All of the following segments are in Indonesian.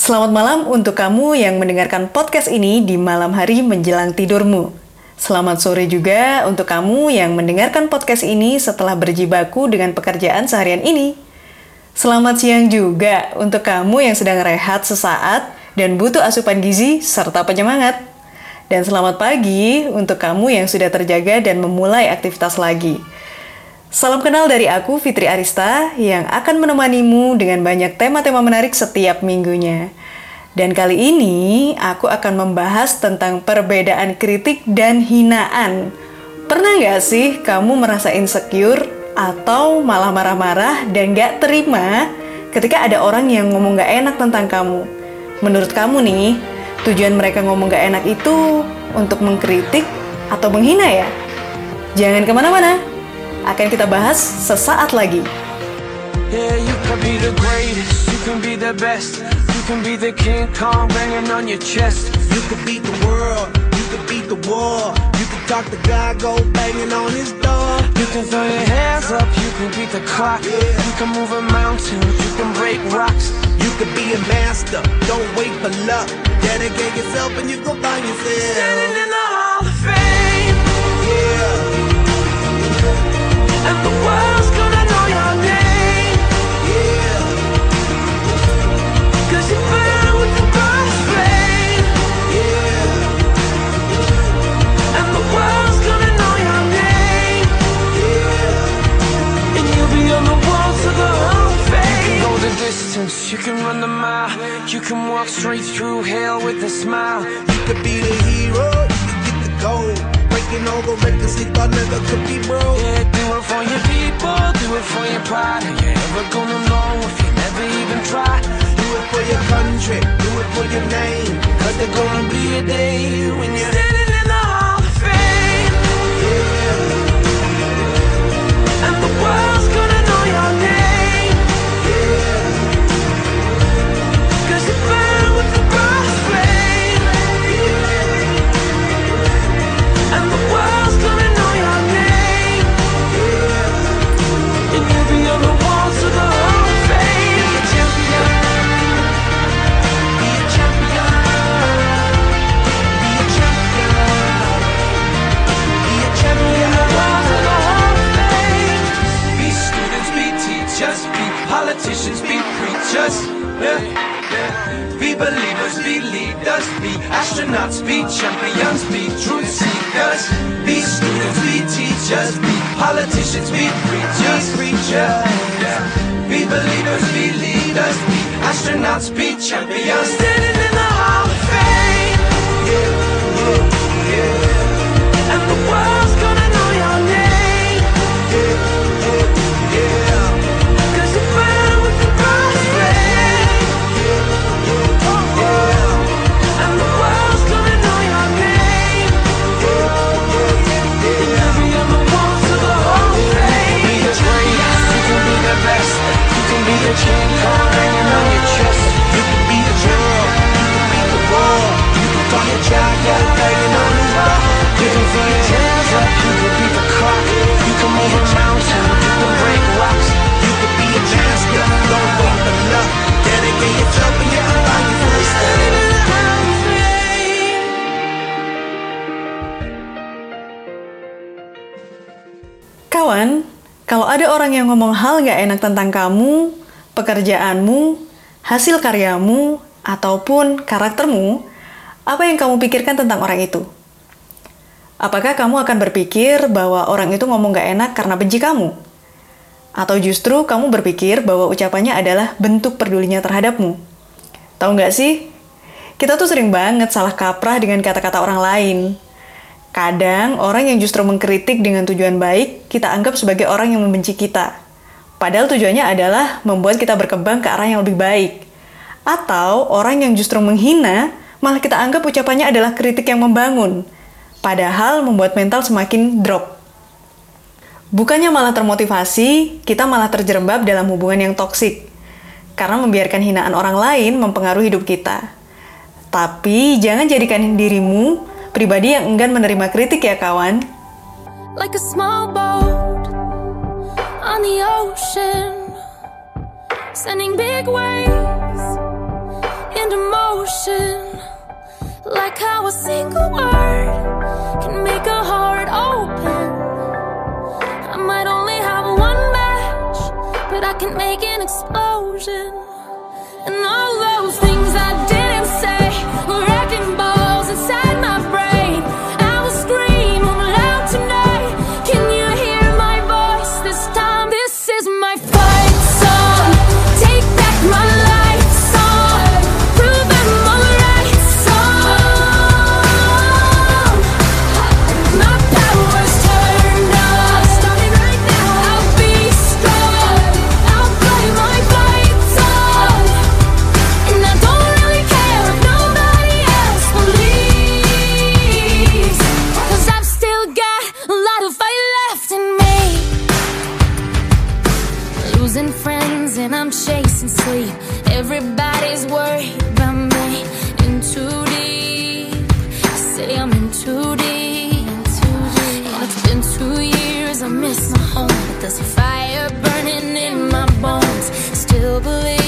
Selamat malam untuk kamu yang mendengarkan podcast ini di malam hari menjelang tidurmu. Selamat sore juga untuk kamu yang mendengarkan podcast ini setelah berjibaku dengan pekerjaan seharian ini. Selamat siang juga untuk kamu yang sedang rehat sesaat dan butuh asupan gizi serta penyemangat. Dan selamat pagi untuk kamu yang sudah terjaga dan memulai aktivitas lagi. Salam kenal dari aku Fitri Arista yang akan menemanimu dengan banyak tema-tema menarik setiap minggunya. Dan kali ini aku akan membahas tentang perbedaan kritik dan hinaan. Pernah nggak sih kamu merasa insecure atau malah marah-marah dan gak terima ketika ada orang yang ngomong gak enak tentang kamu? Menurut kamu nih, tujuan mereka ngomong gak enak itu untuk mengkritik atau menghina ya? Jangan ke mana-mana, akan kita bahas sesaat lagi. Yeah, you can be the greatest, you can be the best, you can be the King Kong banging on your chest. You could beat the world, you could beat the war. You could talk the guy, go banging on his door. You can throw your hands up, you can beat the clock. You can move a mountain, you can break rocks. You could be a master, don't wait for luck. Dedicate yourself and you go find yourself. Can walk straight through hell with a smile. You could be the hero, you could get the gold. Breaking all the records they thought never could be broke. Yeah, do it for your people, do it for your pride. Are you ever gonna know if you never even try? Do it for your country, do it for your name. Cause there's gonna be a day when you're standing in the Hall of Fame. And the world's astronauts, be champions, be truth seekers. Be students, be teachers, be politicians, be preachers, preachers. Be believers, be leaders, be astronauts, be champions. Orang yang ngomong hal gak enak tentang kamu, pekerjaanmu, hasil karyamu, ataupun karaktermu, apa yang kamu pikirkan tentang orang itu? Apakah kamu akan berpikir bahwa orang itu ngomong gak enak karena benci kamu? Atau justru kamu berpikir bahwa ucapannya adalah bentuk pedulinya terhadapmu? Tahu nggak sih? Kita tuh sering banget salah kaprah dengan kata-kata orang lain. Kadang orang yang justru mengkritik dengan tujuan baik, kita anggap sebagai orang yang membenci kita. Padahal tujuannya adalah membuat kita berkembang ke arah yang lebih baik. Atau orang yang justru menghina, malah kita anggap ucapannya adalah kritik yang membangun. Padahal membuat mental semakin drop. Bukannya malah termotivasi, kita malah terjerembab dalam hubungan yang toksik. Karena membiarkan hinaan orang lain mempengaruhi hidup kita. Tapi jangan jadikan dirimu pribadi yang enggan menerima kritik ya kawan. like a small boat on the ocean, sending big waves into motion. Like how a single word can make a heart open. I might only have one match, but I can make an explosion. And all those things I didn't Friends and I'm chasing sleep. Everybody's worried about me. In too deep. Say I'm in too deep. And it's been two years, I miss my home. But there's a fire burning in my bones. Still believe.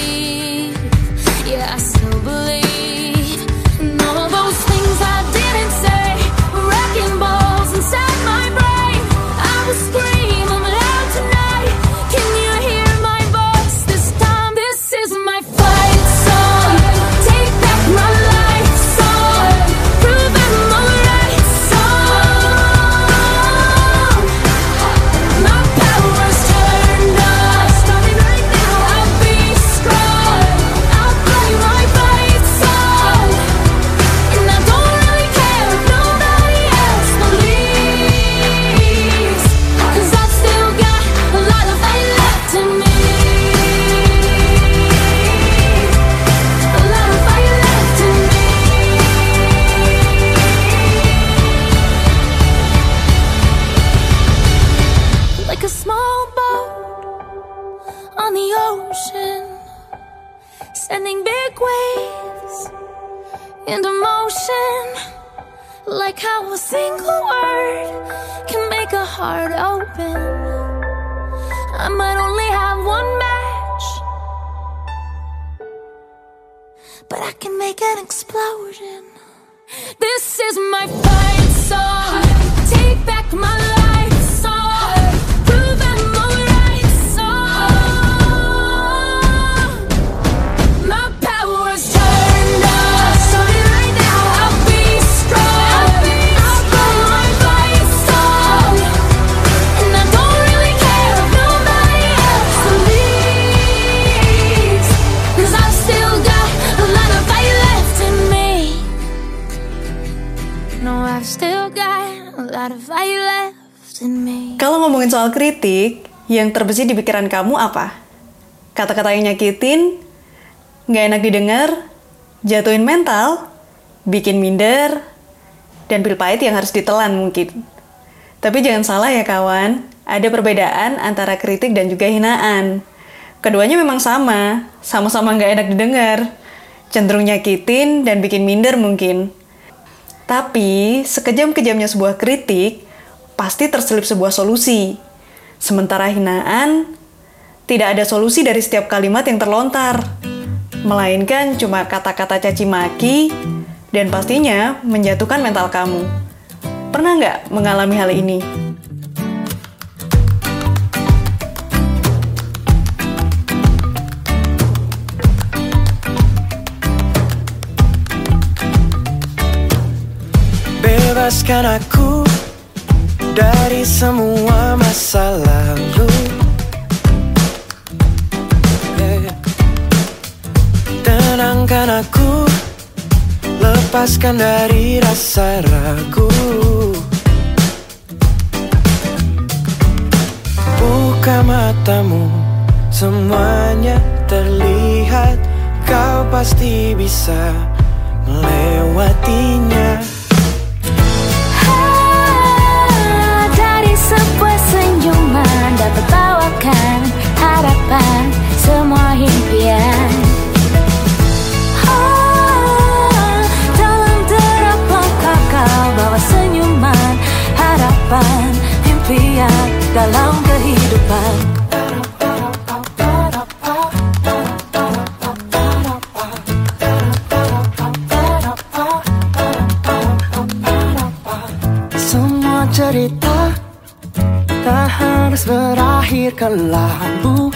Into motion. Like how a single word can make a heart open. I might only have one match, but I can make an explosion. This is my fight song. Take back my life Kalau ngomongin soal kritik, yang terbesit di pikiran kamu apa? Kata-kata yang nyakitin, nggak enak didengar, jatuhin mental, bikin minder, dan pil pahit yang harus ditelan mungkin. Tapi jangan salah ya kawan, ada perbedaan antara kritik dan juga hinaan. Keduanya memang sama, sama-sama nggak enak didengar, cenderung nyakitin dan bikin minder mungkin. Tapi, sekejam-kejamnya sebuah kritik, pasti terselip sebuah solusi. Sementara hinaan, tidak ada solusi dari setiap kalimat yang terlontar. Melainkan cuma kata-kata caci maki, dan pastinya menjatuhkan mental kamu. Pernah nggak mengalami hal ini? Bebaskan aku dari semua masa lalu. Yeah. Tenangkan aku Lepaskan dari rasa ragu. Buka matamu Semuanya terlihat. Kau pasti bisa melewatinya sebuah senyuman dapat bawakan harapan semua impian. Ah, Dalam derap langkah kau bawa senyuman harapan impian dalam kehidupan. Berakhir kelabu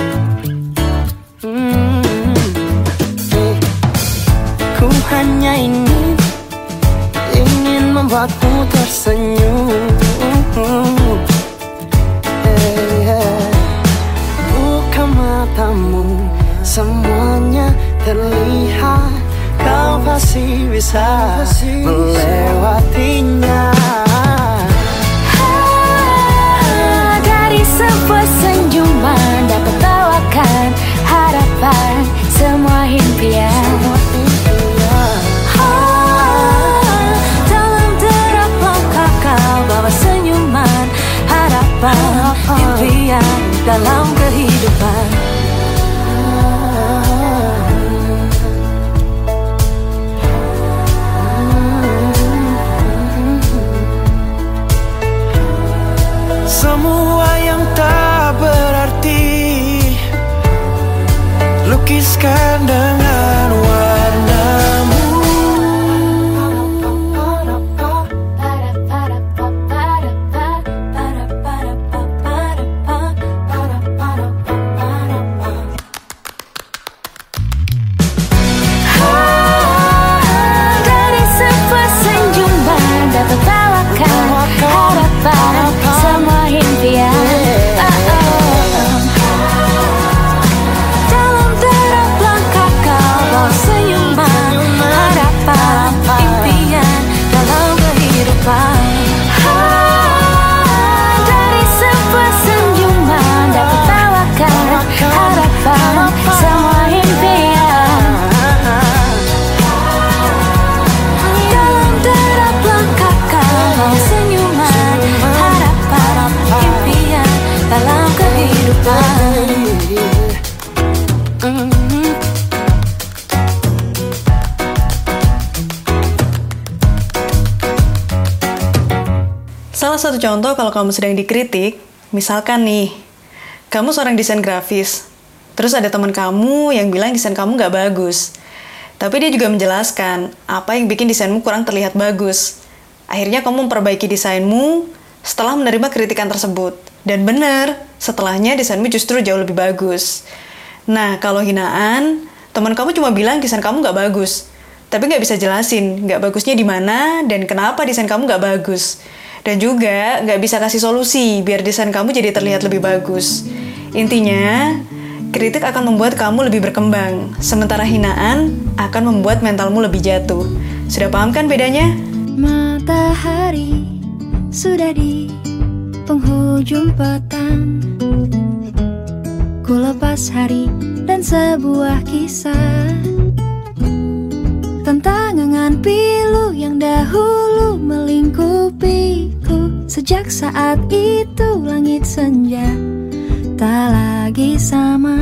Lukiskan dengan satu contoh kalau kamu sedang dikritik, misalkan nih, kamu seorang desain grafis, terus ada teman kamu yang bilang desain kamu nggak bagus. Tapi dia juga menjelaskan apa yang bikin desainmu kurang terlihat bagus. Akhirnya kamu memperbaiki desainmu setelah menerima kritikan tersebut. Dan benar, setelahnya desainmu justru jauh lebih bagus. Nah, kalau hinaan, teman kamu cuma bilang desain kamu nggak bagus. Tapi nggak bisa jelasin nggak bagusnya di mana dan kenapa desain kamu nggak bagus. Dan juga nggak bisa kasih solusi biar desain kamu jadi terlihat lebih bagus. Intinya, kritik akan membuat kamu lebih berkembang, sementara hinaan akan membuat mentalmu lebih jatuh. Sudah paham kan bedanya? Matahari sudah di penghujung petang Ku lepas hari dan sebuah kisah Tentang angan pilu yang dahulu melingkupiku Sejak saat itu langit senja tak lagi sama.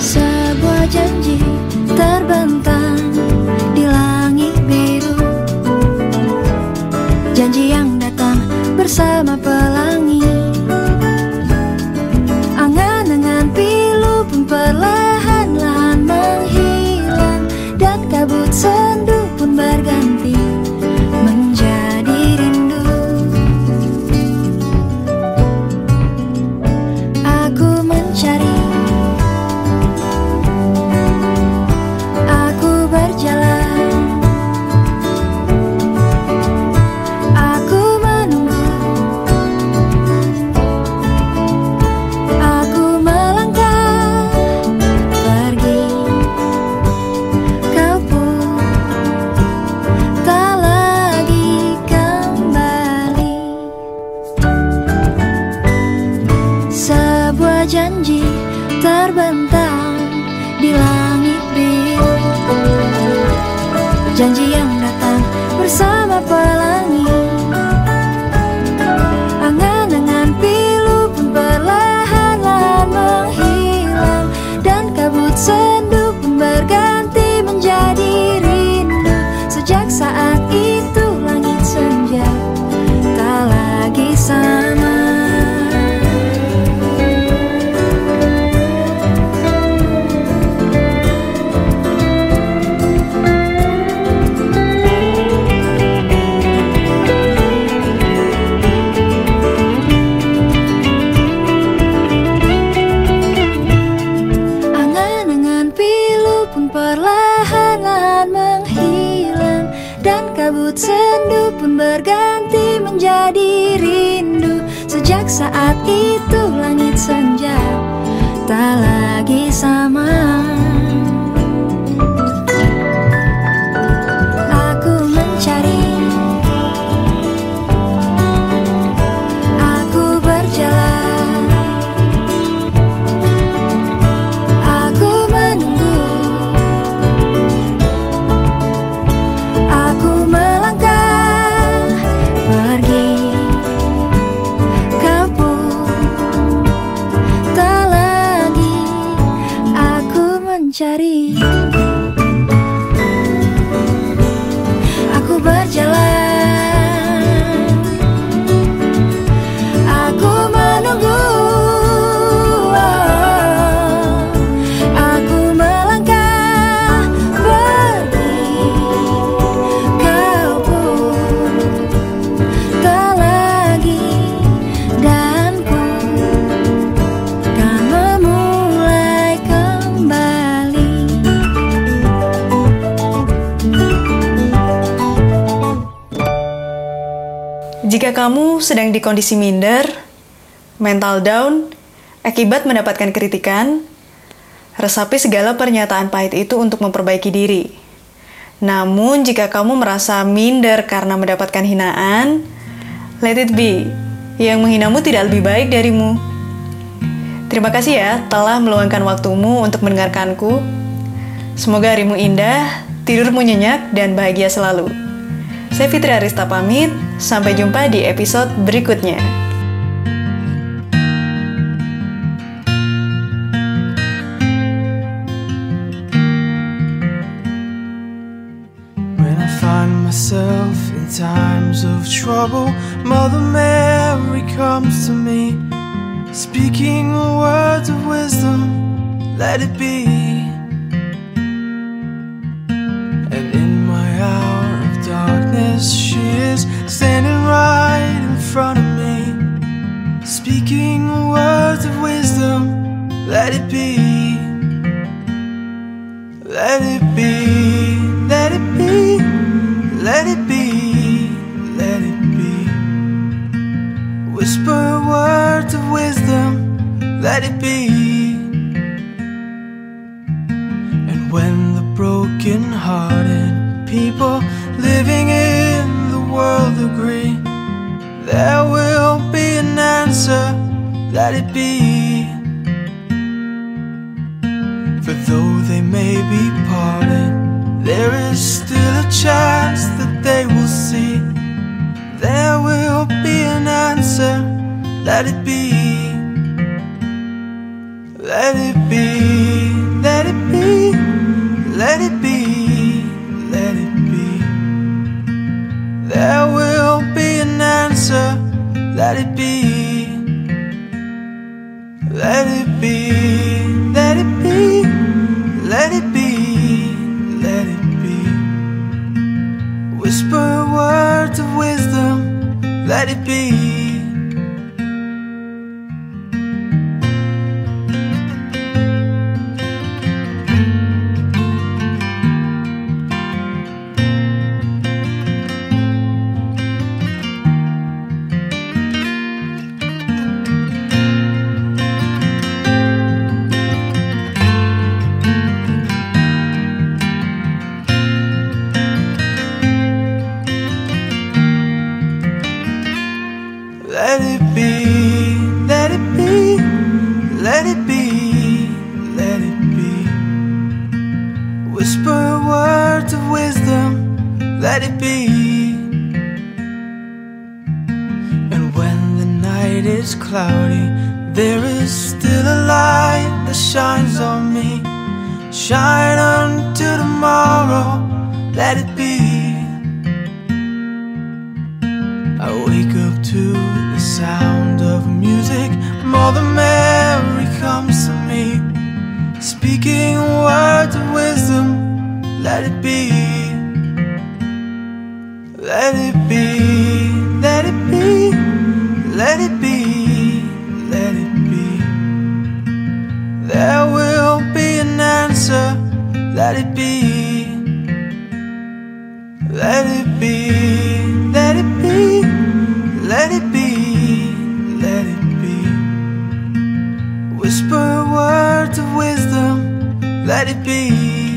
Sebuah janji terbentang di langit biru. Janji yang datang bersama pelangi Sejak saat itu langit senja tak lagi sama kamu sedang di kondisi minder, mental down, akibat mendapatkan kritikan, resapi segala pernyataan pahit itu untuk memperbaiki diri. Namun, jika kamu merasa minder karena mendapatkan hinaan, let it be. Yang menghinamu tidak lebih baik darimu. Terima kasih ya telah meluangkan waktumu untuk mendengarkanku. Semoga harimu indah, tidurmu nyenyak, dan bahagia selalu. Saya Fitri Arista pamit, sampai jumpa di episode berikutnya. Myself in times of trouble, Mother Mary comes to me, speaking words of wisdom, let it be. Standing right in front of me, speaking words of wisdom, let it be. Let it be, Let it be, let it be, let it be, let it be. There will be an answer, let it be. Let it be, let it be, let it be, let it be. Whisper words of wisdom, let it be. Whisper words of wisdom, let it be.